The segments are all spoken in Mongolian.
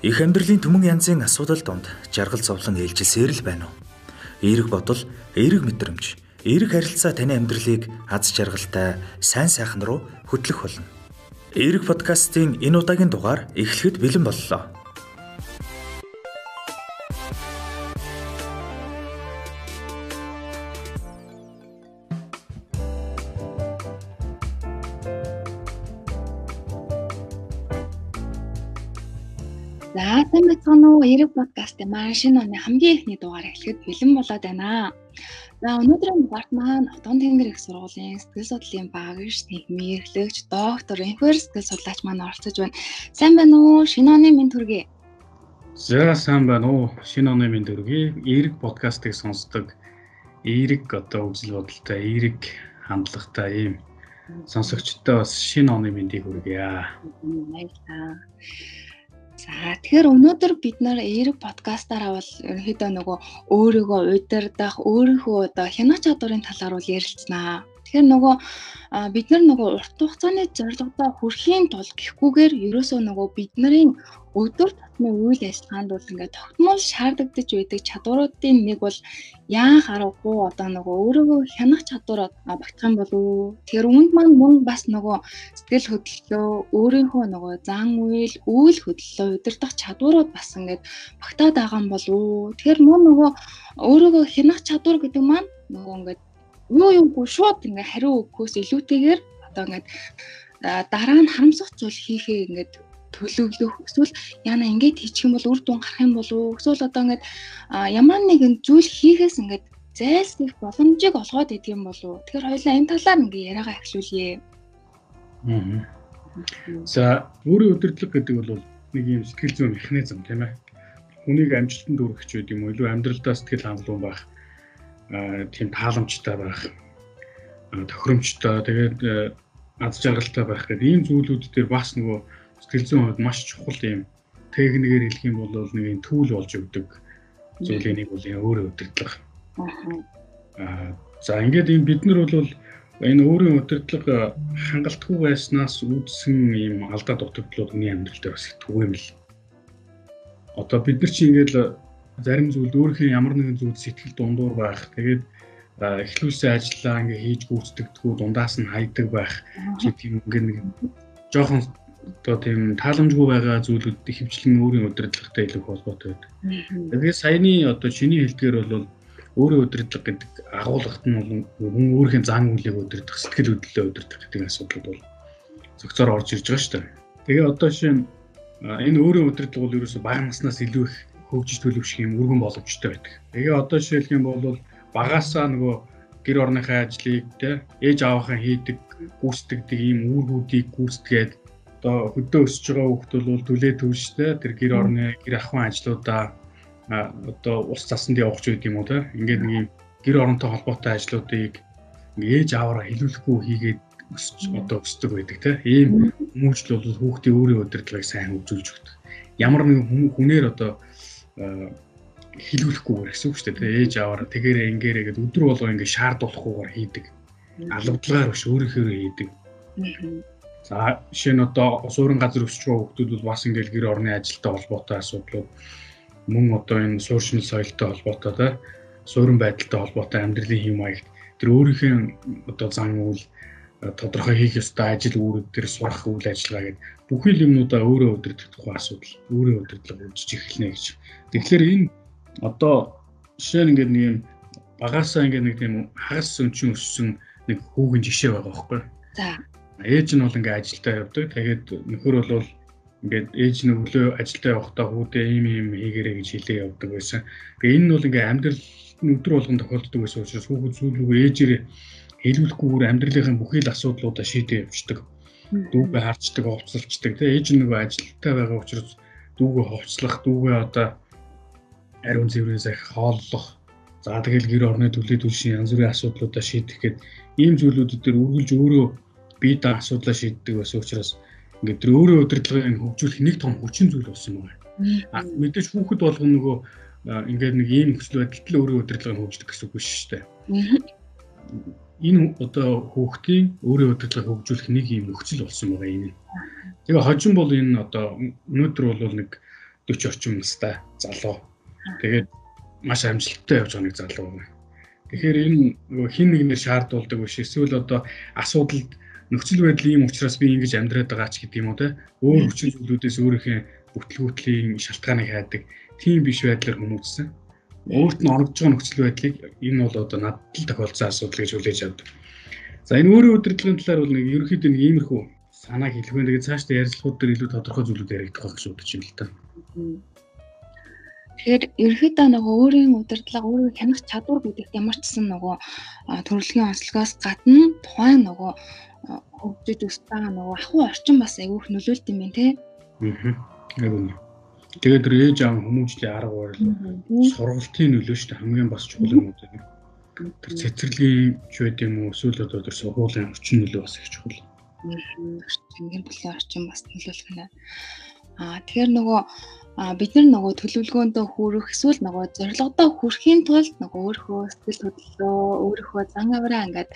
Их амьдралын түмэн янзын асуудал донд жаргал зовлон ээлжилсээр л байна уу? Эерэг бодол, эерэг мэдрэмж, эерэг харилцаа таны амьдралыг аз жаргалтай, сайн сайхан руу хөтлөх болно. Эерэг подкастын энэ удаагийн дугаар эхлэхэд бэлэн боллоо. Эрэг подкастын маань шинэ оны хамгийн ихний дугаар эхлэхэд бэлэн болоод байна. За өнөөдрийн дугаарт маань Отон тэнгэр их сургуулийн сэтгэл судлалын багш, нийгмийн эрхлэгч, доктор, инфер сэтгэл судлаач маань оролцож байна. Сайн байна уу? Шинэ оны минь төргий. За сайн байна уу? Шинэ оны минь төргий. Эрэг подкастыг сонсдог эрэг одоо үзэл бодолтой, эрэг хандлагатай ийм сонсогчдод бас шинэ оны мэндийг хүргье. Баярлалаа. За тэгэхээр өнөөдөр бид нар эерэг подкастаараа бол ерөнхийдөө нөгөө өөрийгөө удирдах, өөрийнхөө одоо хянаа чадварын талаар бол ярилцсанаа. Тэгэхээр нөгөө бид нар нөгөө урт хугацааны зорилгодоо хүрэхийн тулд гэхгүйгээр ерөөсөө нөгөө бидний өдөр тутмын үйл ажиллагаанд бол ингээд тогтмол шаардагдаж байдаг чадваруудын нэг бол яан харахгүй одоо нөгөө өөрийгөө хянах чадвар багтах юм болов. Тэгэхээр үүнд маань мөн бас нөгөө сэтгэл хөдлөлөө өөрийнхөө нөгөө зан үйл, үйл хөдлөлөө удирдах чадварууд бас ингээд багтаад байгаа юм болов. Тэгэхээр мөн нөгөө өөрийгөө хянах чадвар гэдэг маань нөгөө ингээд юу юугүй шууд ингээ хариу өгөхөөс илүүтэйгээр одоо ингээд дараа нь харамсах зүйл хийхээ ингээд төлөвлөх эсвэл яна ингээд хийчих юм бол үр дүн гарах юм болов эсвэл одоо ингээд ямар нэгэн зүйл хийхээс ингээд зайлсхийх боломжийг олгоод идэг юм болов тэгэхээр хоёлаа энэ талаар ингээ яриагаа эхлүүлье. Аа. За өөрийн өдөртлөг гэдэг бол нэг юм сэтгэл зүйн механизм тийм ээ. Хүнийг амжилтанд хүргэх ч юм уу илүү амьдралдаа сэтгэл хангалуун байх тийм тааламжтай байх тохиромжтой тэгээд э, аз жаргалтай байх гэдэг ийм зүйлүүд дээр бас нөгөө сэтгэл зүйн хувьд маш чухал ийм техникээр хэлэх юм бол нэг юм түүл болж өгдөг зүйлийн нэг бол өөрөө өдөртлөг. Аа за ингээд ийм бид нар бол энэ өөрийн өдөртлөг э, хангалтгүй байснаас үүдсэн ийм алдаа дутагдлууд хүний амьдрал дээр бас их түгэв юм л. Одоо бид нар чи ингээд зарим зүйлд өөрийнхөө ямар нэгэн зүйлд сэтгэл дундуур байх. Тэгээд эхлүүлсэн ажиллаа ингээ хийж гүйцэтгэдэггүй дундаас нь хайдаг байх. Чи тийм ингээ нэг жоохон одоо тийм тааламжгүй байгаа зүйлүүд хөвчлэн өөрийн удирдлагатай илүү холбоотой байдаг. Тэгээд саяны одоо чиний хэлдгээр бол өөрийн удирдлага гэдэг агуулгад нь бол хүн өөрхийн зан үйлийг удирдах, сэтгэл хөдлөлөө удирдах гэдэг асуудлууд бол зөвцөөр орж ирж байгаа шүү дээ. Тэгээ одоо нь энэ өөрийн удирдлага бол ерөөсөй бага наснаас илүү их хөгжиж төлөвшөх юм өргөн боломжтой байдаг. Тэгээ одоо жишээлх юм бол багаасаа нөгөө гэр орныхаа ажлыг те ээж аавынхаа хийдэг гүйцэтгэдэг ийм үүргүүдийг гүйцэтгээд одоо хөдөө өсөж байгаа хүмүүс бол түлээ төвштэй тэр гэр орны гэр ахуйн ажлуудаа одоо ус цасанд явах ч үгүй юм уу те ингээд нэг юм гэр оронтой холбоотой ажлуудыг ээж ааваараа хэлүүлэхгүй хийгээд өсч одоо өсдөг байдаг те ийм хүмүүжил бол хүүхдийн өөрийн удирдлагыг сайн хөгжүүлж өгдөг. Ямар нэгэн хүнээр одоо хилүүлэхгүйгээр гэсэн үг шүү дээ. Ээж аваар тэгээрээ ингээрээ гэдэг өдөр болго ингэ шаардуулахгүйгээр хийдэг. Алгадлагаар биш өөрийнхөө хийдэг. За жишээ нь одоо суурин газар өсч байгаа хүмүүс бол бас ингээл гэр орны ажилтай холбоотой асуудлууд мөн одоо энэ сууршил соёлтой холбоотой те суурин байдалтай холбоотой амьдралын хэм маягт тэр өөрийнхөө одоо зан үйл тодорхой хийх ёстой ажил үүрэг төр сурах үйл ажиллагаа гэдэг бүхий юмнуудаа өөрөө өдөрдөх тухай асуудал өөрөө өдөрдлөг үүсэж эхэлнэ гэж. Тэгэхээр энэ одоо жишээ нь ингээд нэг юм багасаа ингээд нэг тийм хагас өнчин өссөн нэг хүүгийн жишээ байгаа байхгүй. За. Ээж нь бол ингээд ажилдаа явдаг. Тэгээд нөхөр бол ингээд ээж нь өглөө ажилдаа явахдаа хүүдээ ийм ийм хийгэрэй гэж хэлээ явдаг байсан. Тэгээ энэ нь бол ингээд амьдрал өдөр болгон тохиолддог байсан учраас хүүхэд сүүлрүүгээ ээжээрээ хэлүүлэхгүйгээр амьдралынхаа бүхий л асуудлуудаа шийдээ явждаг. Дүүгээ харцдаг, хувцалцдаг. Тэгээ ээж нөгөө ажилтаа байгаа учраас дүүгээ хувцлах, дүүгээ одоо ариун цэврээс хооллох. За тэгэл гэр орны төлөө төлшийн янз бүрийн асуудлуудаа шийдэх гээд ийм зүйлүүд дээр үргэлж өөрөө бие даа асуудлаа шийддэг байсан учраас ингээд тэр өөрөө удирдлагыг хөгжүүлэх нэг том хүчин зүйл болсон байна. А мэдээж хүүхэд болгоно нөгөө ингээд нэг ийм нөхцөл байдалд л өөрөө удирдлагыг хөгжүүлдэг гэсэн үг биш шүү дээ энэ одоо хүүхдийн өөрийн удирдлагыг хөгжүүлэх нэг юм нөхцөл болсон байгаа энэ. Тэгээ хожим бол энэ одоо өнөөдөр бол нэг 40 орчим настай залуу. Тэгээд маш амжилттай явж байгаа нэг залуу байна. Тэгэхээр энэ нөгөө хин нэгнээр шаардуулдаг биш эсвэл одоо асуудалд нөхцөл байдлын юм учраас би ингэж амьдраад байгаа ч гэдэг юм уу те өөр хүчин зүйлүүдээс өөрийнхөө бүтлгүүтлийн шалтгааныг хайдаг тийм биш байдлаар хүмүүжсэн. Өөрт нь орогдож байгаа нөхцөл байдлыг энэ бол одоо надад л тохиолдсон асуудал гэж хүлээж авдаг. За энэ өөрийн удирдлагын талаар бол нэг ерөнхийдөө нэг иймэрхүү санааг хэлэх. Тэгээд цаашдаа ярилцлагууд дээр илүү тодорхой зүйлүүд яригдах байх бодож байна л та. Тэгэхээр ерөөдөө нөгөө өөрийн удирдлага, өөрийн хянах чадвар гэдэгт ямар ч гэсэн нөгөө төрөлхийн онцлогоос гадна тухайн нөгөө хөгжиж өсөж байгаа нөгөө ахуй орчин бас айгүйх нөлөөлт юм байна те. Аа. Айгүй. Тэгээд тэр ээж аав хүмүүжлийн арга барил сургалтын нөлөө шүү дээ хамгийн бас чухал юм уу те. Тэр цэцэрлэгийн ч байд юм уу эсвэл одоо тэр сургуулийн орчин нөлөө бас их чухал. Орчин бүлийн орчин бас нөлөөлөх нэ. Аа тэгэхээр нөгөө бид нар нөгөө төлөвлөгөөндөө хүрэх эсвэл нөгөө зорилгодоо хүрэхийн тулд нөгөө өөрийнхөө сэтгэл хөдлөлөө өөрийнхөө зан авираа ингээд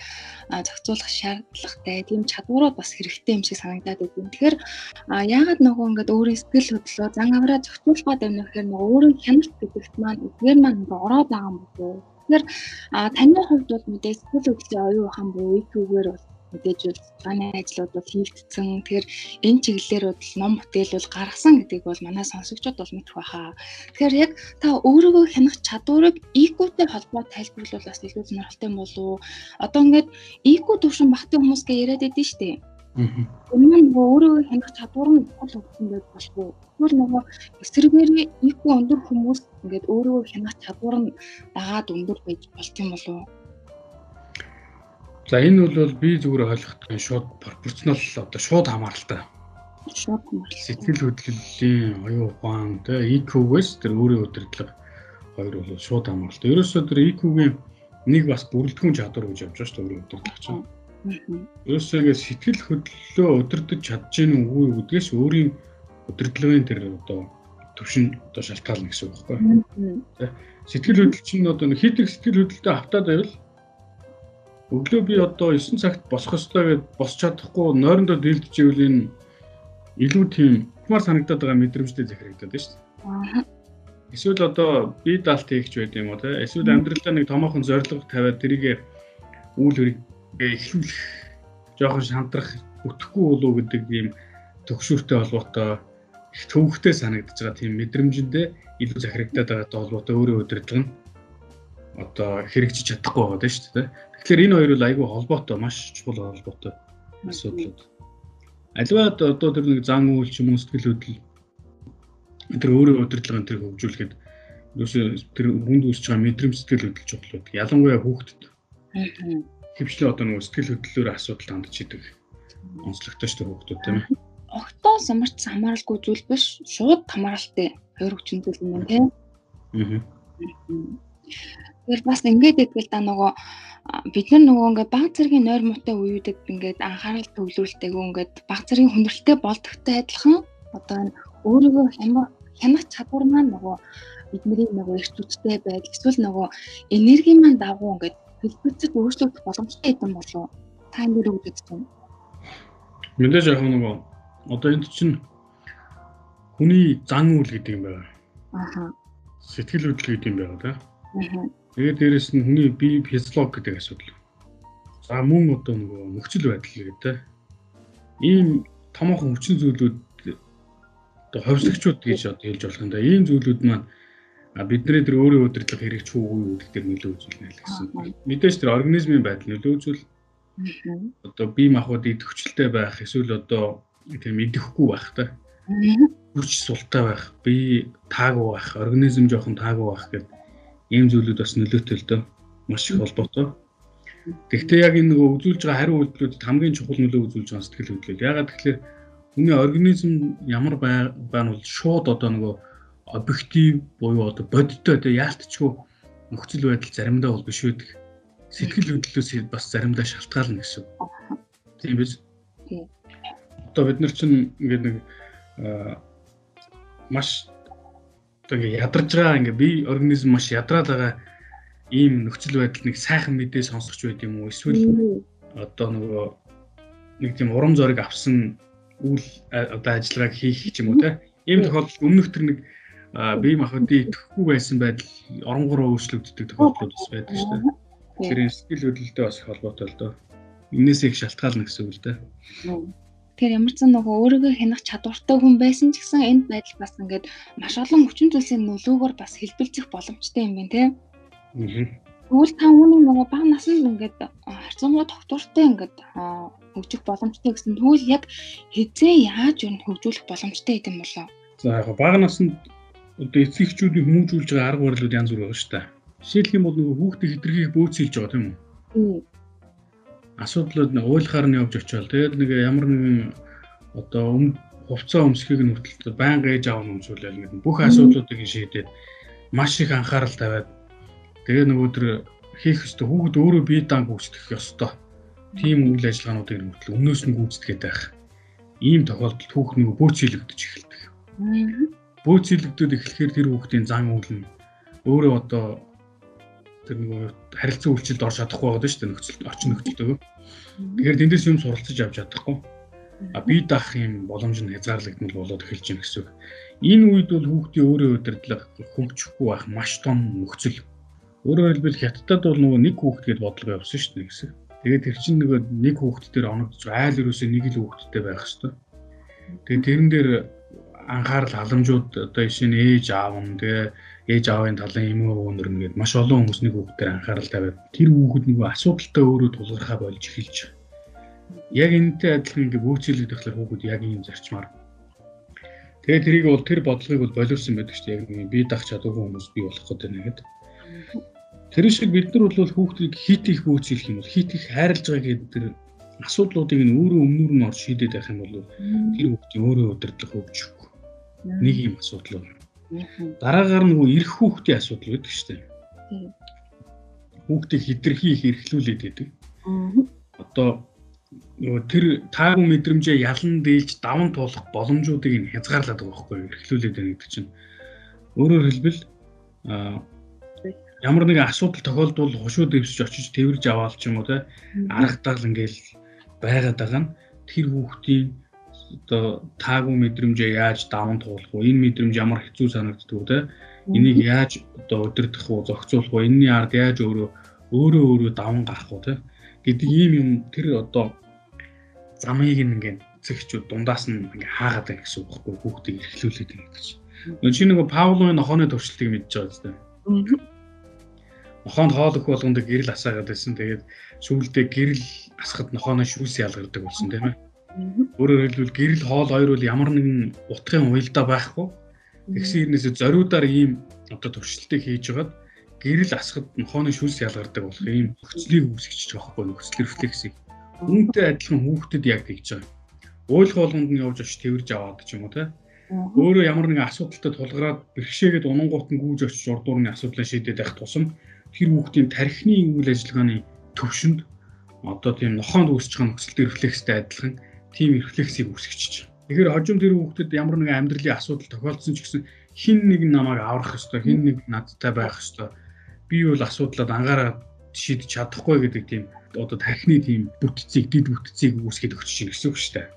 зохицуулах шаардлагатай тийм чадварууд бас хэрэгтэй юм шиг санагдаад байна. Тэгэхээр яагаад нөгөө ингээд өөрийн сэтгэл хөдлөлөө зан авираа зохицуулах гэдэг нь гэхээр нөгөө өөрийн хяналт гэдэгт маань эдгээр маань ороод байгаа юм болов? Тэгэхээр таны хувьд бол мэдээ сэтгэл хөдлөлийн оюун ухаан буюу IQ-гээр бол мэдээж цааны ажлууд бол хийгдсэн. Тэгэхээр энэ чиглэлээр бол ном бүтээл бол гаргасан гэдгийг бол манай сонсогчдод бол мэдэх байхаа. Тэгэхээр яг та өөрийгөө хянах чадварыг IQ-тэй холбоо тайлбарлавал бас илүү сонирхолтой болов. Одоо ингээд IQ төвшин багтын хүмүүс гэ яриад байдсан шүү дээ. Энэ нь өөрийгөө хянах чадвар нь гол өгсөн байж болохгүй. Тэгвэл нөгөө эсрэгээр IQ өндөр хүмүүс ингээд өөрийгөө хянах чадвар нь дагаад өндөр байж болт юм болов уу? За энэ бол би зүгээр ойлгохдоо шууд пропорционал одоо шууд хамааралтай. Шууд хамаарал. Сэтгэл хөдлөлийн оюун ухаан тэ EQ-гээс тэр өөрийн удирдлага хоёр бол шууд хамааралтай. Ерөөсөө тэр EQ-гийн нэг бас бүрэлдэхүүн чадвар гэж явж байгаа шүү дээ өөрийн удирдлага чинь. Ерөөсөө ингэ сэтгэл хөдлөлөө удирдах чадж гэнэ үгүй гэдгээс өөрийн удирдлагын тэр одоо төвшин одоо шалтгаална гэсэн үг байхгүй. Сэтгэл хөдлөл чинь одоо хит их сэтгэл хөдлөлтөд автаад байвал өглөө би одоо 9 цагт босох ёстой гэд босч чадахгүй нойрондоо дийлдэж ивэл энэ илүү тийм хумар санагдаад байгаа мэдрэмжтэй захирагдаад байна шүү дээ. Эсвэл одоо би даалт хийгч байд юм уу те эсвэл амьдралдаа нэг томоохон зорилго тавиад тэрийг үйл хэрэгээ эхлүүлэх жоохон шантрах өтөхгүй болов уу гэдэг ийм төгшүүртэй холбоотой их төвөгтэй санагдаж байгаа тийм мэдрэмжэндээ илүү захирагдаад байгаатай холбоотой өөрөө өдөртлөн одоо хэрэгжиж чадахгүй байгаа даа шүү дээ. Тэгэхээр энэ хоёр бол айгүй холбоотой, маш чухал холбоотой асуудлууд. Аливаад одоо тэр нэг зан үйл ч юм уу сэтгэл хөдлөл тэр өөрөө удирдлагын тэр хөгжүүлэхэд юусе тэр хүнд үүсэж байгаа мэдрэмж сэтгэл хөдлөл чухал байдаг. Ялангуяа хүүхдэд. Хөвчлээ одоо нэг сэтгэл хөдлөлөөр асуудал хандж идэг. Онцлогтой шүү хүүхдүүд тийм ээ. Огтоос ямарч хамааралгүй зүйл биш. Шууд хамааралтай хоёр хүчин зүйл юм тийм. Аа. Тэгэхээр бас ингээд идэл да нөгөө бид нар нөгөө ингээд баг зэргийн нойр муутай үеүүдэд ингээд анхаарал төвлөрүүлтэйгөө ингээд баг зэргийн хүндрэлтэй болдогтой адилхан одоо өөрийгөө хянах чадвар маань нөгөө бидний нөгөө их зүттэй байдал эсвэл нөгөө энерги маань дагуу ингээд хэлбэрцэд өөрчлөгдөх боломжтой юм болов та энэ дээр үгдэж байна. Мэдээж яг нөгөө одоо энд чинь хүний зан үйл гэдэг юм байна. Аха. Сэтгэл хөдлөл гэдэг юм байна тийм. Тэгээд дээрэс нь хүний бие физиолог гэдэг асуудал. За мөн одоо нөгөө нөхцөл байдал гэдэг. Ийм томоохон хүчин зүйлүүд одоо ховсгчуд гэж одоо хэлж болох юм да. Ийм зүйлүүд маань бидний тэр өөрийн удирдлага хэрэгч үгүй гэдэг дээр нөлөө үзүүлнэ л гэсэн. Мэдээж тэр организмын байдал нөлөө үзүүл. Одоо бие махбод идэвхжэлтэй байх эсвэл одоо тийм идэхгүй байх та. Хүч султай байх, бие таагүй байх, организм жоохон таагүй байх гэдэг ийм зүйлүүд бас нөлөөтэй л дөө маш их холбоотой. Гэхдээ яг энэ нөгөө үзүүлж байгаа хариу үйлдэлүүд хамгийн чухал нөлөө үзүүлж байгаа сэтгэл хөдлөл. Ягаад гэвэл хүний организм ямар байгаа нь бол шууд одоо нөгөө объектив буюу одоо бодиттой одоо яалтчгүй нөхцөл байдал заримдаа бол биш үүдэг. Сэтгэл хөдлөлөөс бас заримдаа шалтгаална гэсэн. Тийм биз? Тийм. Одоо бид нар чинь ингээд нэг маш одоо ингээ ядарж байгаа ингээ бие организм маш ядраад байгаа ийм нөхцөл байдал нэг сайхан мэдээ сонсгоч байд юм уу эсвэл одоо нөгөө нэг тийм урам зориг авсан үйл одоо ажиллагааг хийх ч юм уу те ийм тохиолдолд өмнөх төр нэг бие махбодын идэхгүй байсан байдал оронгороо өөрчлөгддөг тохиолдлууд бас байдаг шүү дээ. Тэгэхээр сэтгэл хөдлөлтөй бас холбоотой л доо. Энээс их шалтгаална гэсэн үг л дээ. Тэгэхээр ямар ч нөгөө өөрийгөө хянах чадвартай хүн байсан ч гэсэн энэ байдал бас ингээд маш олон хүчин зүйлсийн нөлөөгөөр бас хэлбэлцэх боломжтой юм байна тийм. Тэгвэл та үүнийг нөгөө бага наснд ингээд харьцангуй тогтвортой ингээд хөгжих боломжтой гэсэн. Тэгвэл яг хизээ яаж юу хөгжүүлэх боломжтой гэдэм болоо. За яг бага наснд одоо эцэг эхчүүдийн хүмүүжүүлж байгаа арга барилууд янз бүр байгаа шүү дээ. Жишээлх юм бол нөгөө хүүхдээ хитрхийг бөөцөлж байгаа тийм үү? Асуудлууд нэг уйлахаар нь явж очивол. Тэгээд нэг ямар нэгэн одоо өм хувцас өмсөхийг нь хөтөлтөд байнга ээж аав нь өмсүүлээл гэдэг бүх асуудлуудыг шийдээд маш их анхаарал тавиад тэгээ нөгөө төр хийх ёстой. Хүүхд өөрөө бие даан гүйцэтгэх ёстой. Тийм үйл ажиллагаануудыг хөтөл өмнөөс нь гүйцэтгээд байх. Ийм тохиолдолд хүүхд нөгөө бөөцөлөгдөж эхэлдэг. Бөөцөлөгдөд эхлэхээр тэр хүүхдийн зан үйл нь өөрөө одоо тэр нэг харилцан үйлчлэлд орж чадахгүй байгаа шүү дээ нөхцөл орчин нөхцөлтөө. Тэгэхээр тэндээс юм суралцаж авч чадахгүй. А бие даах юм боломж нь хязгаарлагдмал болоод эхэлж байна гэсэн үг. Энэ үед бол хүүхдийн өөрөө удирдлага хөгжихгүй байх маш том нөхцөл. Өөрөөр хэлбэл хятадд бол нөгөө нэг хүүхдгээд бодлого явсан шүү дээ гэсэн. Тэгээд тэр чинь нөгөө нэг хүүхд дээр оногдож айл ерөөсөө нэг л хүүхдтэй байх хэвээр. Тэгээд тэрэн дээр анхаарал халамжууд одоо жишээ нь ээж аав нь тэгээ ээж аавын талын юм уу өнөр нэгэд маш олон хүмүүсний хүүхдээр анхаарал тавиад тэр хүүхэд нөгөө асуудалтай өөрөө тулгархаа болж эхэлж байгаа. Яг энэтэй адилхан ингээ бөөцөлөд тахлаар хүүхэд яг ийм зарчмаар. Тэгээ тэрийг бол тэр бодлогыг бол боловсон байдаг шүү дээ. Яг бие дах чадваргүй хүмүүс бий болох гэдэг нэгэд. Тэр шиг бид нар бол хүүхдийг хит их бөөцөлөх юм бол хит их хайрлаж байгаа гэдэг тэр асуудлуудыг нь өөрөө өмнөр нь орж шийдээд байх юм бол тэр хүүхдийн өөрөө удирдлага хөгжих Нэг юм асуудал байна. Дараагаар нөгөө эрх хүүхдийн асуудал байдаг шүү дээ. Хүүхдийг хитрхи их эрхлүүлээд байдаг. Одоо нөгөө тэр таагүй мэдрэмжээ ялан дээлж даван туулах боломжуудыг нь хязгаарлаад байгаа байхгүй юу? Эрхлүүлээд байна гэдэг чинь. Өөрөөр хэлбэл ямар нэгэн асуудал тохиолдвол хушуу дэвсэж очиж тэрж аваал ч юм уу те аргадаал ингээл байгаад байгаа нь тэр хүүхдийн одоо таагүй мэдрэмжээ яаж даван туулах вэ? Энэ мэдрэмж ямар хэцүү санагддаг вэ? Энийг яаж одоо удирдах уу, зохицуулах вэ? Энийний ард яаж өөрөө өөрөө өөрөө даван гарах вэ? гэдэг ийм юм тэр одоо замыг ингээд цэгчүүд дундаас нь ингээ хаагаад байх гэсэн үг байхгүй хүүхдийг эрхлүүлээд байгаа гэж. Чи нөгөө Паулын нохооны туршилтыг мэдж байгаа зү. Нохоонд хоол өх болгонд гэрэл асаагаад байсан. Тэгээд сүүлдээ гэрэл асахад нохооно шүүс ялгардаг болсон тийм ээ. Өөрөөр хэлбэл гэрэл хоол хоёр бол ямар нэгэн утгын уялдаа байхгүй. Тэгсэн хэрнээсээ зориудаар ийм одоо туршилтыг хийж хагаад гэрэл асахад нохооны шүлс ялгардаг болох ийм нөхцөлийг үүсгэж байгаа байхгүй нөхцөл рефлексийг. Үүнтэй адилхан хүүхдэд яг тэгж байгаа. Уйлах болгонд нь явж очиж тэрж аваад ч юм уу те. Өөрөө ямар нэгэн асуудалтай тулгараад бэрхшээгээд унангуут нь гүйж очиж урдуурны асуудлаа шийдээд байх тусам тэр хүүхдийн тархины үйл ажиллагааны төвшөнд одоо тийм нохоонд үүсэж байгаа нөхцөл рефлекстэй адилхан тийм рефлексийг үүсгэж. Тэгэхээр хожим тэр хүүхдэд ямар нэгэн амьдралын асуудал тохиолдсон ч гэсэн хин нэг намайг аврах ёстой, хин нэг надтай байх ёстой. Би бол асуудлаад ангаараад шийдэж чадахгүй гэдэг тийм одоо тархины тийм бүтцийг, дид бүтцийг үүсгэж өгч чинь гэсэн үг шүү дээ.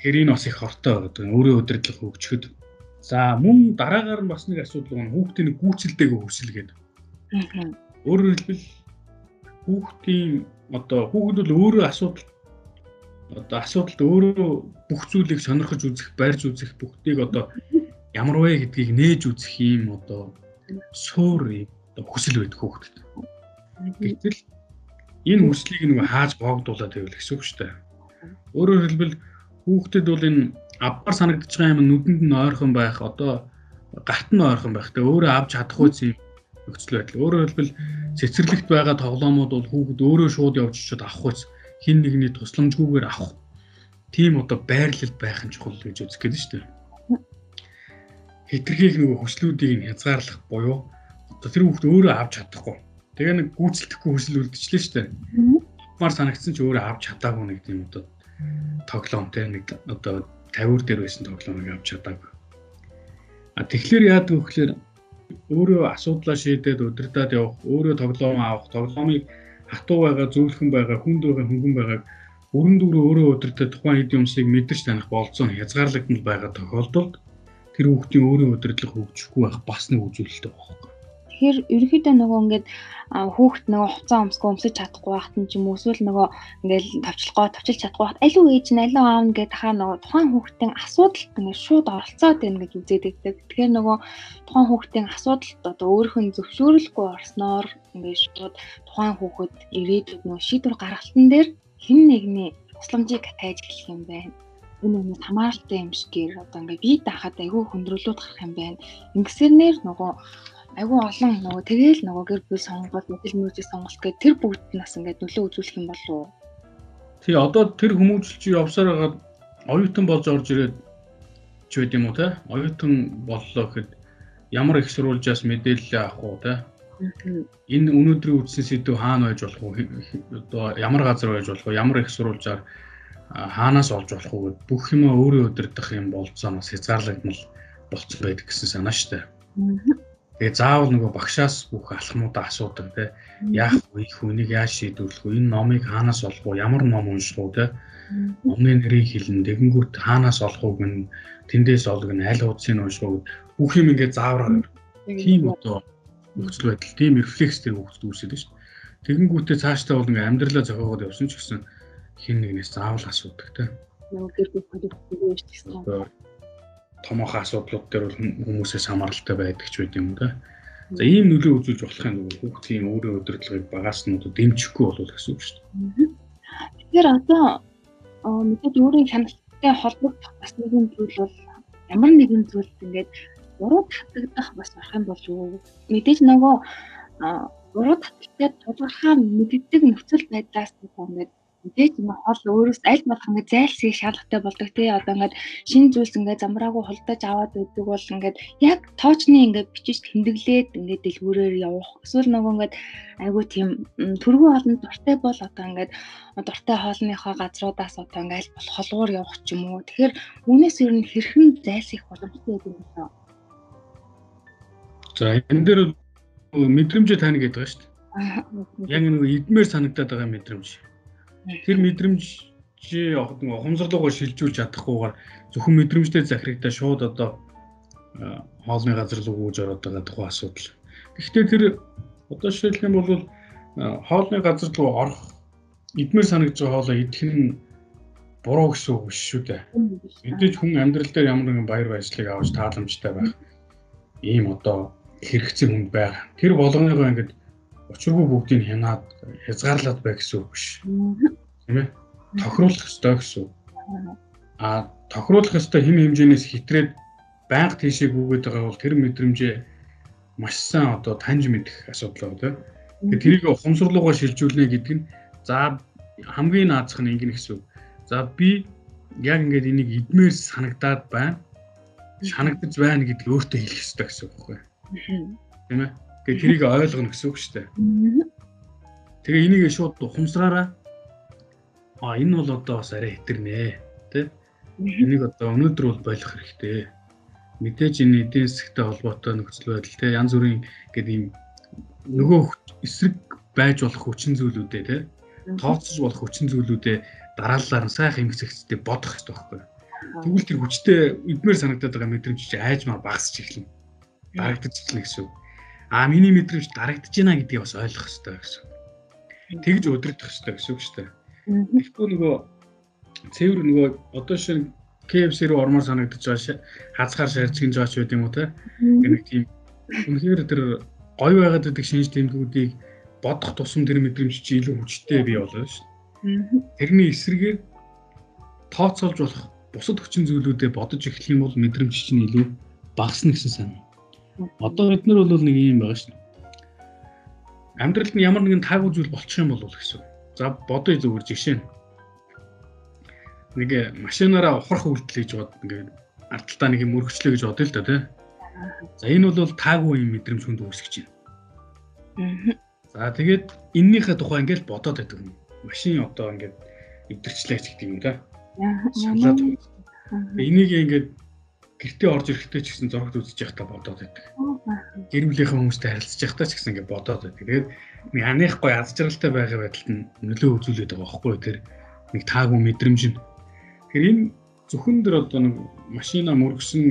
Тэгэхээр энэ бас их хортой байдаг. Өөрийн удирдлага хөгжөхөд. За мөн дараагаар нь бас нэг асуудал байна. Хүүхдийн гүйцэлтэйг өсөл гэдэг. Өөрөөр хэлбэл хүүхдийн одоо хүүхэд бол өөрөө асуудал одоо асуудалд өөрөө бүх зүйлийг сонирхож үзэх, барьж үзэх бүгдийг одоо ямар вэ гэдгийг нээж үзэх юм одоо суур одоо хүсэл байдаг хүүхдэд. Гэтэл энэ хүслийг нөгөө хааж боогдуулаад байвал гэсэн үг шүү дээ. Өөрөөр хэлбэл хүүхдэд бол энэ авбар санагдаж байгаа юм нүдэнд нь ойрхон байх одоо гарт нь ойрхон байх. Тэгээ өөрөө авч чадахгүй зүйл нөхцөл байдал. Өөрөөр хэлбэл цэцэрлэгт байгаа тоглоомууд бол хүүхэд өөрөө шууд явж очиод авах үс хин нэгний тусламжгүйгээр авах тийм одоо байрлал байх нь чухал гэж үзэх гээд шүү дээ. Хитрхийг нөгөө хүслүүдийг нь хязгаарлах буюу одоо тэр хүүхд өөрөө авч чадахгүй. Тэгээ нэг гүйцэлдэхгүй хүсэл үлдчихлээ шүү дээ. Мар санагдсан ч өөрөө авч чадаагүй нэг тийм одоо тоглоом те нэг одоо 50 дээр байсан тоглоомыг авч чадаагүй. А тэгэхээр вэ гэхээр өөрөө асуудлаа шийдээд удирдах явах, өөрөө тоглоом авах, тоглоомыг хатуу байгаа, зөвлөхөн байгаа, хүнд байгаа, хөнгөн байгааг өрөн дүүрээ өөрөө өдөртөө тухайн хэд юмсыг мэдэрч таних болцоо хязгаарлагдмал байгаа тохиолдолд тэр хүүхдийн өөрийн удирдлага хөгжихгүй байх бас нэг үзүүлэлт байгаа. Тэгэхээр ерөнхийдөө нөгөө ингээд хүүхд нөгөө хуцаа өмсгөө өмсөж чадахгүй байхад нь ч юм уу эсвэл нөгөө ингээд тавчлахгүй тавчилж чадахгүй байхад үү ээж нь аль аав нь гэдэг хаа нөгөө тухайн хүүхдийн асуудалд ингээд шууд оролцоод байна гэж үзээд байдаг. Тэгэхээр нөгөө тухайн хүүхдийн асуудалд одоо өөрийнх нь зөвшөөрлөхгүй орсноор ингээд шууд тухайн хүүхэд ирээдүйд нөгөө шийдвэр гаргалтан дээр хэн нэгний тусламжийг тааж эхлэх юм байна энэ өмнө хамааралтай юм шигээр одоо ингээ бие даахад айгүй хөндрөлүүд гарах юм байна. Ингэсэрнээр нөгөө айгүй олон нөгөө тэгээл нөгөө гэр бүл сонголт, мэдл мөржийн сонголт гэдэг тэр бүгд нас ингээд нөлөө үзүүлэх юм болов уу? Тий одоо тэр хүмүүжлж явсаар хагаад оюутан болж орж ирээд ч байд юм уу те? Оюутан боллоо гэхэд ямар их сурвалжаас мэдээлэл авах уу те? Энэ өнөөдрийн үдсэн сэдв хаана байж болох вэ? Одоо ямар газар байж болох вэ? Ямар их сурвалжаар хаанаас олж болох вэ? Бүх юм өөрөө өдөрдох юм болцооноос хязгаарлагдмал болцсон байдаг гэсэн санаа шүү дээ. Тэгээ заавал нөгөө багшаас бүх алхмуудаа асуудаг те. Яах вэ? Хүнийг яаж шийдвэрлэх вэ? Энэ номыг хаанаас олох вэ? Ямар ном унших вэ? Номны нэрийг хэлнэ. Тэгэнгүүт хаанаас олох вэ тэндээс олох нь аль хуудсыг унших вэ? Бүх юм ингээд заавраар тийм одоо нөхцөл байдал, тийм рефлекс тэр хөвгөлд үүсэдэг шүү. Тэгэнгүүтээ цаашдаа бол ингээд амьдралаа зохиогоод явсан ч гэсэн хин нэгнээс заавал асуудаг те. Нөгөө гэр бүл холбоотой юм шүү дээ томоохон асуудлууд дээр бол хүмүүсээс хамааралтай байдаг ч байт юм да. За ийм нөлөө үзүүлж болохын тулд хүүхдийн өөрийн удирдлагыг багаас нь одоо дэмжихгүй болов гэсэн үг шүү дээ. Тэгэхээр одоо мэдээж өөрийн хяналттай холбогдох бас нэгэн зүйл бол ямар нэгэн зүйлд ингээд буруу татагдах бас байх юм болов уу? Мэдээж нөгөө буруу таталтай тодорхой мэддэг нөхцөл байдлаас ингээд мэдээж юм хол өөрөөс аль болох ингэ зайлсхийх шаардлагатай болдог тий одоо ингээд шинэ зүйлс ингээд замраагүй хулдаж аваад өгдөг бол ингээд яг тоочны ингээд бичиж тэмдэглээд ингээд дэлгүүрээр явах. Эсвэл нөгөө ингээд айгүй тийм төргүү олон дуртай бол одоо ингээд дуртай хоолныхоо газруудаас одоо ингээд аль болох холгуур явах ч юм уу. Тэгэхээр үүнээс ер нь хэрхэн зайлсхийх боломжтой гэдэг юм байна. За энэ дээр мэдрэмжээ тань гэдэг байгаа шүү дээ. Яг нэг эдмээр санагдаад байгаа мэдрэмж тэр мэдрэмж чи ухамсарлуугаар шилжүүлж чадахгүйгээр зөвхөн мэдрэмжтэй захирагдаа шууд одоо хоолны газар руу гүйж ороод байгаа тухайн асуудал. Гэхдээ тэр одоо жишээлх юм бол хоолны газар руу орох эдмэр санагдж байгаа хоолоо идэх нь буруу гэсэн үг биш шүү дээ. Мэдээж хүн амьдрал дээр ямар нэгэн баяр баясгалыг авч тааламжтай байх ийм одоо хэрэгцээ хүнд байх. Тэр болгоныгоо ингээд учиргүй бүгдийг хянаад хязгаарлаад бай гэсэн үг биш. Тийм ээ. Тохируулах ёстой гэсэн үг. А тохируулах ёстой хэм хэмжээнээс хитрээд байнга тийшээ гүгээд байгаа бол тэр мэдрэмжээ маш сайн одоо таньж мэдэх асуудал байна. Тэгээ тэрийг ухамсарлуугаар шилжүүлнэ гэдэг нь за хамгийн наазах нь ингэнэ гэсэн үг. За би яг ингээд энийг идмээр санагдаад байна. Шанагдаж байна гэдгийг өөртөө хэлэх ёстой гэсэн үг байхгүй. Тийм ээ. Тэгээ тэрийг ойлгоно гэсэн үг шүү дээ. Тэгээ энийг шууд ухамсараараа а энэ бол одоо бас арай хэтэрнэ тий. Энийг одоо өнөөдөр бол болох хэрэгтэй. Мэдээж энэ эдийн засгтай холбоотой нөхцөл байдал тий янз бүрийн гэдэг ийм нөгөө эсрэг байж болох хүчин зүйлүүдээ тий тооцож болох хүчин зүйлүүдээ дараалалаар нь сайхан эмгцэгцтэй бодох хэрэгтэй байхгүй. Тэгвэл тэр хүчтэй эдмээр санагдаад байгаа мэдрэмж чи айжмаар багасч эхэлнэ. Дарагдаж эхэлнэ гэсэн үг а миний мэдрэмж дарагдж байна гэдгийг бас ойлгох хэрэгтэй гэсэн. Тэгж өдөрдөх хэрэгтэй гэсэн үг шүү дээ. Тэгэхгүй нөгөө цэвэр нөгөө одоо шинэ KFC рүү ормоор санагдаж байгаа хазгаар шарж гинж байгаа ч байт юм уу те. Нэг тийм үнэхээр тэр гоё байгаад байдаг шинж тэмдгүүдийг бодох тусам тэр мэдрэмж чи илүү хүчтэй бий болоо шүү дээ. Тэрний эсрэгээр тооцоолж болох бусад хүчин зүйлүүдэд бодож эхлэх юм бол мэдрэмж чинь илүү багасна гэсэн санаа. Одоо эднэр бол нэг юм байгаа дээ. Амьдралд нь ямар нэгэн таагүй зүйл болчих юм бол гэсэн. За бодоё зүгээр жишээ нь. Нэг машинаараа ухрах үйлдэл хийж бод ингээд ардталтаа нэг юм өргөчлөө гэж бодъё л да тий. За энэ бол таагүй юм мэдрэмж хүнд үүсгэж байна. За тэгээд эннийхээ тухай ингээд бодоод байдаг юм. Машин одоо ингээд эвдэрчлээч гэдэг юм да. Шалаад. Энийг ингээд гэртээ орж ирэхдээ ч гэсэн зурагт үзэж явахдаа бодоод байдаг. Гэр бүлийнхээ хүмүүстэй харилцаж явахдаа ч гэсэн ингэ бодоод байдаг. Тэгээд нэг аныхгүй аз жаргалтай байгаа байдалд нь нөлөө үзүүлээд байгаа байхгүй тэр нэг таагүй мэдрэмж нь. Тэгэхээр энэ зөвхөн дөр одоо нэг машина мөргсөн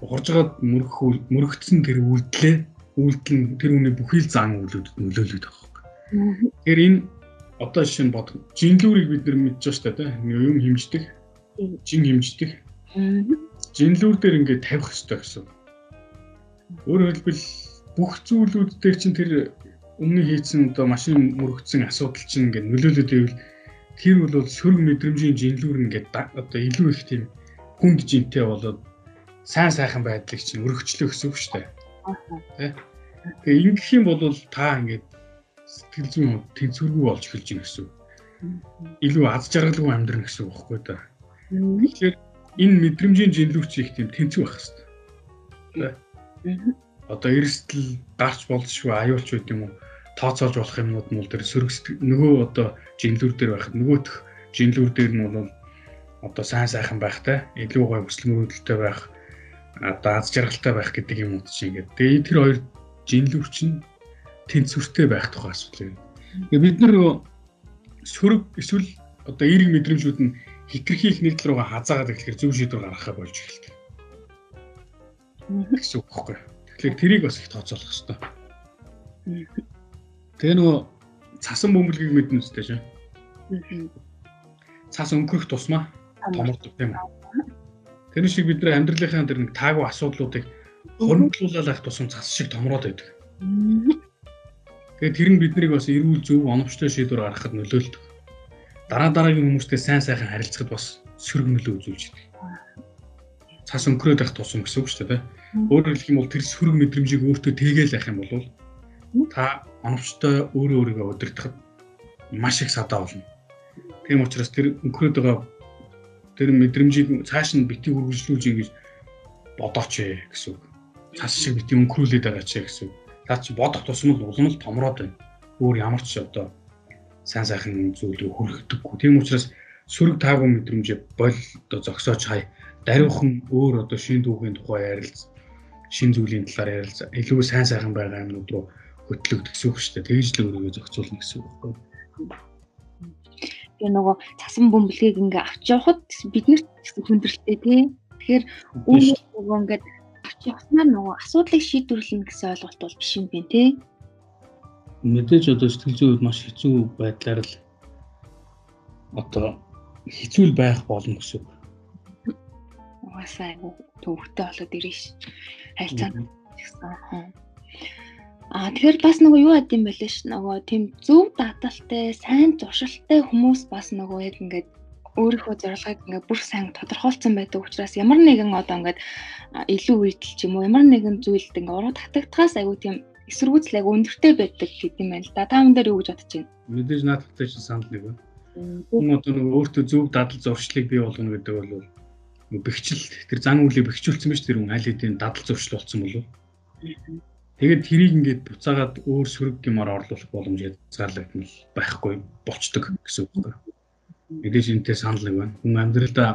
ухарж байгаа мөрөх мөрөгдсөн тэр үйлдэлээ үйлдэл нь тэр хүний бүхий л зан үйлүүдэд нөлөөлөд байгаа юм. Тэгэхээр энэ одоо жишээ нь бод жинлүүрийг бид нар мэдж байгаа шүү дээ тийм юм хэмждэг. Жин хэмждэг жинлүүр дээр ингээд тавих хэрэгтэй гэсэн. Өөрөөр хэлбэл бүх зүйлүүд дээр чинь тэр өмнө хийсэн одоо машин мөрөгдсөн асуудал чинь ингээд нөлөөлөд ивэл тэр бол сөрөг мэдрэмжийн жинлүүр ингээд одоо илүү их тийм хүнд жинтэй болоод сайн сайхан байдлыг чинь өргөчлөө гэсэн үг шүү дээ. Тэ. Тэгээ ингэх юм бол та ингээд сэтгэл зүйн тэнцвэргүй болж эхэлж байна гэсэн үг. Илүү аз жаргалгүй амьдрах гэсэн үг байхгүй да. Тэгэхээр энэ мэдрэмжийн жинлүүч их тийм тэнцүү байх хэрэгтэй. Одоо эрсдэл гарч болзошгүй аюулч байд юм уу? Тооцоолж болох юмнууд нь бол тэр сөрөг нөгөө одоо жинлүүр дээр байхад нөгөөх жинлүүр дээр нь бол одоо сайн сайхан байхтай, илүү гой хүсэл мөрөөдөлтэй байх, одоо аз жаргалтай байх гэдэг юм уу чинь ингээд. Тэгээ тэр хоёр жинлүүр чинь тэнцвэртэй байх тухай асуудал юм. Тэгээ бид нар сөрөг эсвэл одоо эерэг мэдрэмжүүд нь хитрхи их нэгдэл рүүгээ хазаагаад эхлэхээр зөв шийдвэр гаргахаа болж эхэлдэг. гэсэн үг байхгүй. Тэгэхээр тэрийг бас их тооцоолох хэрэгтэй. Тэгээ нөгөө цасан бөмбөлгийг мэднэ үстэй шээ. Цас өнгөрөх тусмаа томордог тийм үү. Тэр шиг бид нар амьдралынхаа тэр нэг таагүй асуудлуудыг авах тусам цас шиг томроод байдаг. Тэгээ тэр нь биднийг бас эрүүл зөв оновчтой шийдвэр гаргахад нөлөөлдөг дараа дараагийн хүмүүстэй сайн сайхан харилцахад бас сөрөг нөлөө үзүүлж байдаг. Цаас өнгөрөөд байх тусам гэсэн үг шүү дээ. Өөрөөр хэлэх юм бол тэр сөрөг мэдрэмжийг өөртөө тэгээл авах юм бол та оновчтой өөрөө өөрийгөө удирдахад маш их садаа болно. Тийм учраас тэр өнгөрөөд байгаа тэр мэдрэмжийг цааш нь бити үргэлжлүүлж ингэж бодооч ээ гэсэн үг. Цаас шиг бити өнгөрүүлээд байгаа ч гэсэн үг. Та чи бодох тусам л улам л томроод байна. Өөр ямар ч одоо сайн сайхан зүйл рүү хүрэхдэггүй. Тийм учраас сөрөг таагүй мэдрэмжээ бол одоо зогсооч хай. Даруйхан өөр одоо шин дүүхийн тухай ярилц, шин зүйлийн талаар ярилц, илүү сайн сайхан байгаа юмнууд руу үг шүү дээ. Тэгж л өөрийгөө зохицуулна гэсэн үг байхгүй. Тэгээ нөгөө цасан бөмбөлгийг ингээ авч явахад биднэрт хүндрэлтэй тий. Тэгэхээр өөрөө ингээд авч явснаар нөгөө асуудлыг шийдвэрлэнэ гэсэн ойлголт бол биш юм бэ тий мэдээж одоо сэтгэл зүйн үед маш хэцүү байдлаар л одоо хэцүү байх болно гэсэн үг. Угаасаа айгу төвхтэй болоод ирнэ ш. Харилцаанд гэсэн. Аа тэгэхээр бас нөгөө юу яд юм бэ лээ ш. Нөгөө тийм зөв дадалтай, сайн зуршилтай хүмүүс бас нөгөө яг ингээд өөрийнхөө зорилгыг ингээд бүр сайн тодорхойлцсон байдаг учраас ямар нэгэн одоо ингээд илүү үйлдэл ч юм уу ямар нэгэн зүйлд ингээд уруу татагдхаас айгу тийм эсэргүүцэл яг өндөртэй байдаг гэдэг юм байна л да. Та хүн дээр юу гэж бодож байна? Мэдээж наадтай чинь санал нэг байна. Хүн одоо нэг өөртөө зөв дадал зуршлыг бий болгоно гэдэг бол бэхжил тэр зан үйлийг бэхжүүлсэн биш тэр хүн аль хэдийн дадал зуршил болсон болов. Тэгээд тэрийг ингээд буцаагаад өөр сөрөг гэмээр орлуулах боломж язгаарлагдмал байхгүй болчдөг гэсэн үг байна. Мэдээж энэтэй санал нэг байна. Хүн амьдралдаа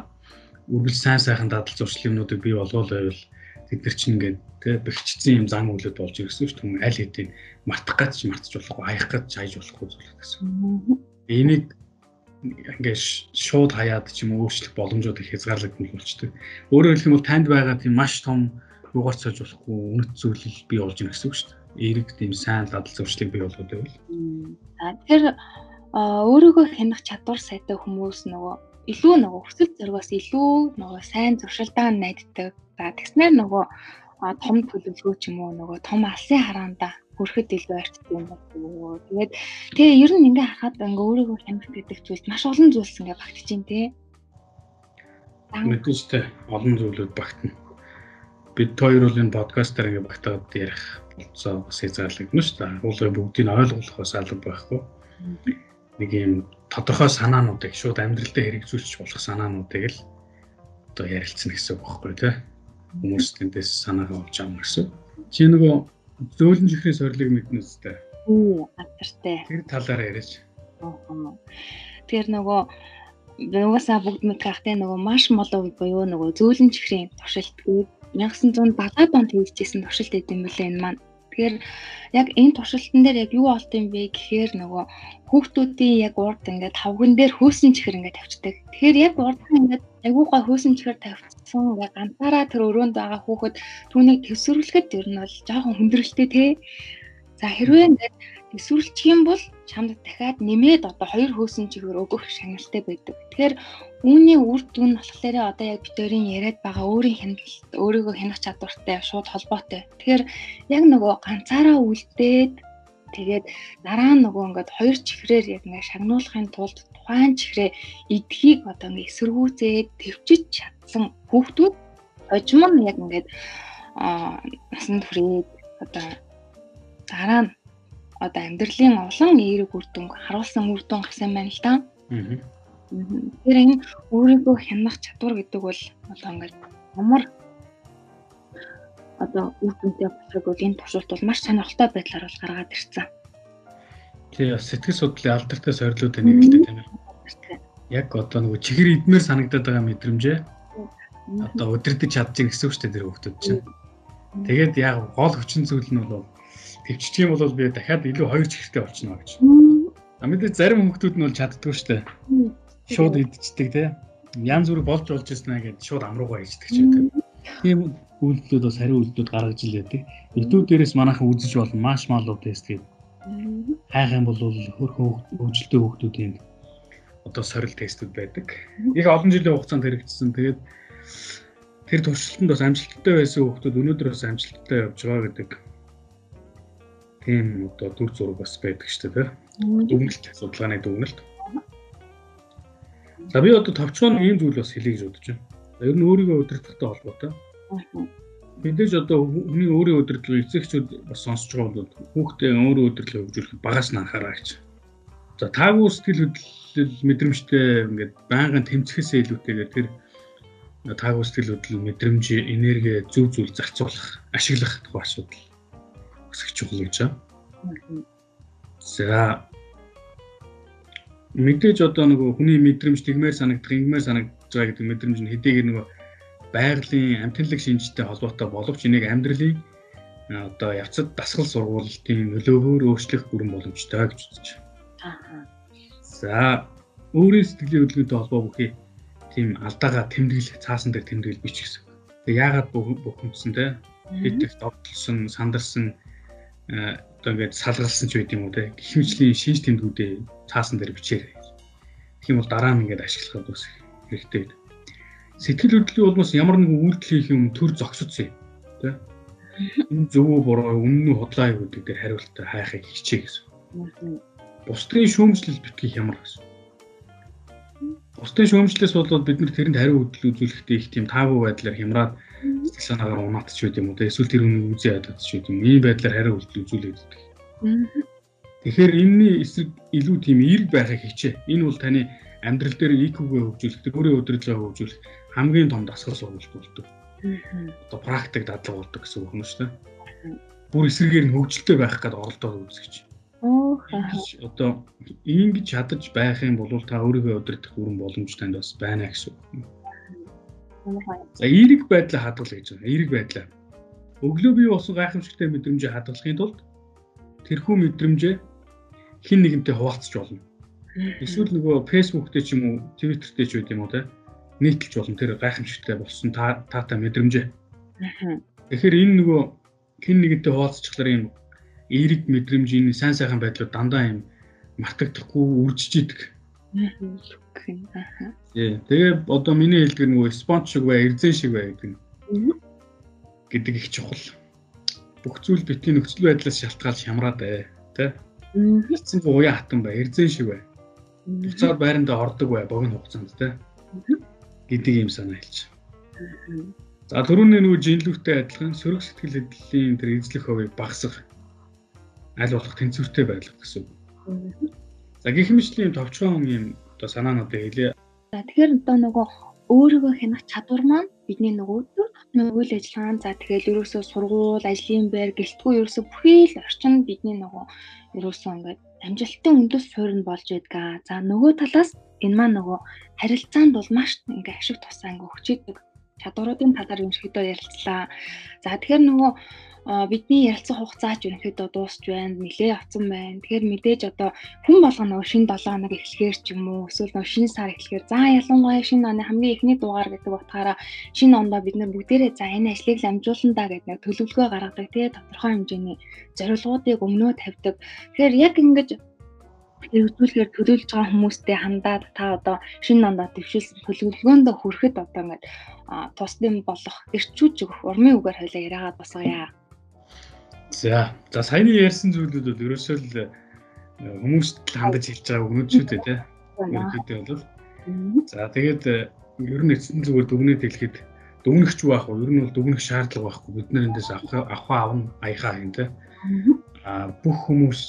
үргэлж сайн сайхан дадал зуршлын юмнуудыг бий болгоол байвал тэд нар чинь ингээд тэгээ бэхжсэн юм зан үйлүүд болж ирсэн шүү дээ. Аль хэдийн мартах гэж мартаж болохгүй, хаях гэж хайж болохгүй зүйл гэсэн. Энийг ингээд шууд хаяад ч юм өөрчлөх боломжууд их хязгаарлагдмал болчтой. Өөрөөр хэлэх юм бол танд байгаа тийм маш том юугаар цааж болохгүй үнэт зүйлийг бий болж ирэх гэсэн үг шүү дээ. Эерэг тийм сайн дадал зуршлыг бий болгоод байвал. За тэгэхээр өөрийгөө хянах чадвар сайтай хүмүүс нөгөө илүү нөгөө хүсэл зоригоос илүү нөгөө сайн зуршилдаа найддаг За тэгснээр нөгөө том төлөвлөгөө ч юм уу нөгөө том алсын хараанда хүрэхэд илүү арчдаг юм байна. Тэгээд тэгээ ер нь ингээ харахад ингээ өөрийгөө хямрах гэдэг зүйлс маш олон зүйлс ингээ багтж байна те. Мэдээчтэй олон зүйлүүд багтана. Бид хоёр бол энэ подкастаар ингээ багтаад ярих болцоо бас хязгаарлагдана шүү дээ. Уулын бүгдийг ойлгохоос алга байхгүй. Нэг юм тодорхой санаануудыг шууд амьдралдаа хэрэгжүүлж болох санаануудыг л одоо ярилцсан гэсэн үг байхгүй тий хүмүүс тэндээс санаагаа олж авах гэсэн. Чи нөгөө зөөлөн чихрийн сорилыг мэднэ үстэй. Үу, гадартай. Тэр талаараа яриач. Тэгэхээр нөгөө нугасаа бүгд мэдхахтай нөгөө маш молоо буюу нөгөө зөөлөн чихрийн туршилт гээд 1970 онд хийжсэн туршилт эдэм билээ энэ маань. Тэгэхээр яг энэ туршилтан дээр яг юу болд юм бэ гэхээр нөгөө хүүхдүүдийн яг урд ингээд тавган дээр хөөсөн чихэр ингээд тавьчихдаг. Тэгэхээр яг урд нь ингээд айгуугаа хөөсөн чихэр тавьчихсан ингээд ганцаараа тэр өрөөнд байгаа хүүхэд түүнийг төсвөрлөхөд ер нь бол жоохон хүндрэлтэй те. За хэрвээ ингээд төсвөрлчих юм бол чамд дахиад нэмээд одоо хоёр хөөсөн чихэр өгөх шагналтай байдаг. Тэгэхээр үүний үр дүн болохоор одоо яг битэрийн яриад байгаа өөрийн хяналт өөрийгөө хянах чадвартай шууд холбоотой. Тэгэхээр яг нөгөө ганцаараа үлдээд тэгээд дараа нь нөгөө ингээд хоёр чихрээр яг ингээд шагнуулахын тулд тухайн чихрээ эдхийг одоо ингээд эсэргүүцээд төвчж чадсан хүүхдүүд хожим нь яг ингээд аа насанд хүрээд одоо дараа нь одоо амьдралын олон эерэг үр дүн харуулсан үр дүн гарсан байна л да. Аа. Тэр энэ өөрийгөө хянах чадвар гэдэг бол одоо ингээд ямар одоо үр дүнтэй болохыг бол энэ туршилт бол маш сонирхолтой байдлаар бол гаргаад ирсэн. Тий, бас сэтгэл судлалын алдартай сорилууд нэг л дээ тийм ээ. Яг одоо нөгөө чихэр идмээр санагдаад байгаа мэдрэмжээ одоо өдөрдөж чадчих гэсэн үг шүү дээ тэр хүмүүс чинь. Тэгээд яг гол хүчин зүйл нь бол төвччих юм бол би дахиад илүү хоёр чихртэй болчихно гэж. А мэдээ зарим хүмүүсүүд нь бол чаддгүй шүү дээ. Шууд идчихдэг те. Янз бүр болж болж ирсэн аа гэд шууд амруугаа хийждэг ч гэдэг. Тийм үйлдэлүүд бас хариу үйлдэлүүд гаргаж ил байдаг. YouTube дээрээс манайхан үзэж болно маршмаллоу тест гэдэг. Хайх юм бол хөрхөн хөгжилтэй хүмүүсийн одоо сорил тестүүд байдаг. Их олон жилийн хугацаанд хэрэгжсэн. Тэгээд тэр туршилтанд бас амжилттай байсан хүмүүс өнөөдөр бас амжилттай явж байгаа гэдэг тийм одоо дүр зураг бас байдаг шүү дээ. Дүгнэлт судалгааны дүгнэлт. За би одоо товчхон ийм зүйл бас хэлье гэж бодож байна. Ер нь өөрийгөө удирдахтай холбоотой. Мэдээж одоо хүний өөрийн удирдлагыг эцэгчүүд бас сонсож байгаа бол хүүхдээ өөрийн удирдлагыг хөгжүүлэхэд багаас нь анхаараа гэж. За таагүй сэтгэл хөдлөл мэдрэмжтэй ингээд байнгын тэмцэхээсээ илүүтэйгээр тэр таагүй сэтгэл хөдлөл мэдрэмж энерги зөв зөв зарцуулах ашиглах тухай асуудал өсөх чухал гэж байна. За мэдээж одоо нөгөө хүний мэдрэмж тэгмээр санагдах, ингэмээр санагдаж байгаа гэдэг мэдрэмж нь хэдийгээр нөгөө байгалийн амтналаг шинжтэй холбоотой боловч энийг амьдралын одоо явцад дасгал сургуулалтын нөлөөгөөр өөрчлөх бүрэн боломжтой гэж үзэж байна. За өөрийн сэтгэлийн хөдөлгөөнтэй холбоо бүхий тийм алдаага тэмдэглэх, цаасан дээр тэмдэглэл бич гэсэн. Тэгээ яагаад бухимдсан те хэд их довтлсон, сандарсан одоо ингээд салгалсан ч байд юм уу те гихмичлийн шинж тэмдгүүдээ цаасан дээр бичээрэй. Тэгэх юм бол дараа нь ингээд ашиглахад бас хэрэгтэй байдаг. Сэтгэл хөдлөлийн улмаас ямар нэгэн үйлдэл хийх юм төр зогсоцсон юм те. Энэ зөв үү буруу үнэн үү худлаа юу гэдэг дээр хариултаа хайхыг хичээ гэсэн. Бусдын шүүмжлэл битгий ямар гэсэн. Бусдын шүүмжлэлээс бол бид нар тэрэнд хариу хөдөл үзүүлэхдээ их тийм таагүй байдлаар хямраад сэтгэл санаагаар унаатч байд юм уу те эсвэл тэр үнийг үзээ ядаж байд юм ийм байдлаар хариу үйлдэл үзүүлээд байдаг. Тэгэхээр энэний эсрэг илүү тийм эерэг байхыг хичээ. Энэ бол таны амьдрал дээр IQ-гээ хөгжүүлэх, өөрийн удирдлагаа хөгжүүлэх хамгийн том дасгал сургалт болдог. Одоо практик дадлага болдог гэсэн үг юм шүү дээ. Бүр эсрэгээр нь хөгжилтэй байх гэдэг оролдоод үзэж. Одоо ингэж чадаж байх юм бол та өөрийгөө удирдах бүрэн боломж танд бас байна гэсэн үг. За эерэг байдлаа хадгалах гэж байна. Эерэг байдлаа. Өглөө бий болсон гайхамшигтай мэдрэмжийг хадгалахын тулд тэрхүү мэдрэмжээ хин нэгэнтэй хуваалцах болно. Эсвэл нөгөө Facebook дээр ч юм уу, Twitter дээр ч үгүй юм уу те нийтэлж болно тэр гайхамшигтай болсон та таатай мэдрэмжээ. Тэгэхээр энэ нөгөө хин нэгэнтэй хуваалцчихлаар юм эерэг мэдрэмжийн сайн сайхан байдлууд дандаа юм мартагдахгүй үржиж идэг. Тэгээ одоо миний хэлдэг нөгөө спонж шиг бай, эрзэн шиг бай гэдэг нь. гэдэг их чухал. Бүх зүйл битгий нөхцөл байдлаас шалтгаалж хямраад бай, тий. Эцэн уян хатан бай, эрзэн шиг бай. Буцаад байрандаа ордог бай, богино хугацаанд тий. гэдэг юм санаа хэлж. За түрүүний нөгөө жинлүүхтэй адилхан сөрөг сэтгэл хөдлөлийн тэр эзлэх хувийг багасгах аль болох тэнцвэртэй байлгах гэсэн үг. За гэх мэтлийн товчхон юм одоо санаануудыг хэлье. За тэгэхээр одоо нөгөө өөрийгөө хянах чадвар маань бидний нөгөө нөгөө үйл ажиллагаа за тэгэл ерөөсөө сургууль, ажлын байр, гэлтгүй ерөөсөө бүхий л орчин бидний нөгөө ерөөсөө ингээд амжилтын үндэс суурь нь болж байдгаа. За нөгөө талаас энэ маань нөгөө харилцаанд бол маш ингээ ашиг тусаа ингээ өгч идэг чадваруудын талаар юм шигдөө ярилцлаа. За тэгэхээр нөгөө бидний ярилцах хугацаа ч ерөнхийдөө дуусч байна. Нилээ авсан байна. Тэгэхээр мэдээж одоо хүн болгоно шинэ 7 хоног эхлэхээр ч юм уу эсвэл нөгөө шинэ сар эхлэхээр за ялангуяа шинэ оны хамгийн эхний дугаар гэдэг утгаараа шинэ ондоо бид нар бүгдээрээ за энэ ажлыг амжуулна да гэдэг нэг төлөвлөгөө гаргадаг тий тодорхой хэмжээний зорилгоодыг өмнөө тавьдаг. Тэгэхээр яг ингэж хэрэгжүүлэхээр төлөвлөж байгаа хүмүүстэй хандаад та одоо шинэ ондоо төвшүүлсэн төлөвлөгөөнд хүрэхэд одоо ингээд тусдын болох эрчүүж өгөх урмын үгээр хойлоо яриагаад басгая. За за саяны ярьсан зүйлүүд бол ерөөсөө л э, хүмүүст хандаж хэлж байгаа өгнөд шүү дээ тий. Ерөнхийдөө бол за тэгээд э, ер нь эцэн зүгээр дүгнээд хэлэхэд дүгнэгч байх уу? Ер нь бол дүгнэх шаардлага байхгүй. Бид нар эндээс авах авах авна аяхаа юм тий. А бүх хүмүүс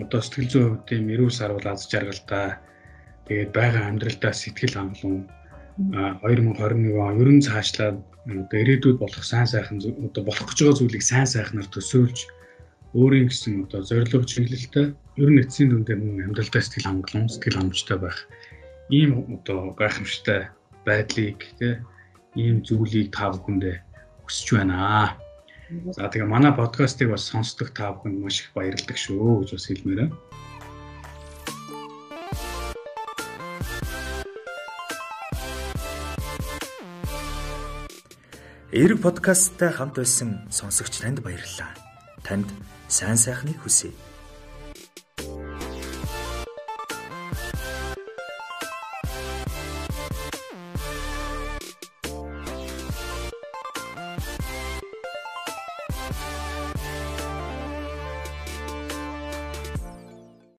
одоо сэтгэл зүйн хувьд юм эрүүл сарвал аз жаргалтай тэгээд байгаа амьдралдаа сэтгэл хангалуун 2021 он ерөн цаашлаад одоо ирээдүйд болох сайн сайхан одоо болох гэж байгаа зүйлийг сайн сайхнаар төсөөлж өөрийн гэсэн одоо зорилго чиглэлтэй ер нь эцсийн дүндээ мөн амьдралдаа сэтгэл хангалуун сэтгэл хангамжтай байх ийм одоо гайхамшигтай байдлыг тий ийм зүйлийг та бүхэндээ хүсэж байна. За тэгээ манай подкастыг бас сонсдог та бүхэнд маш их баярлалаа шүү гэж бас хэлмээр Эрг подкасттай хамт байсан сонсогч танд баярлалаа. Танд сайн сайхныг хүсье.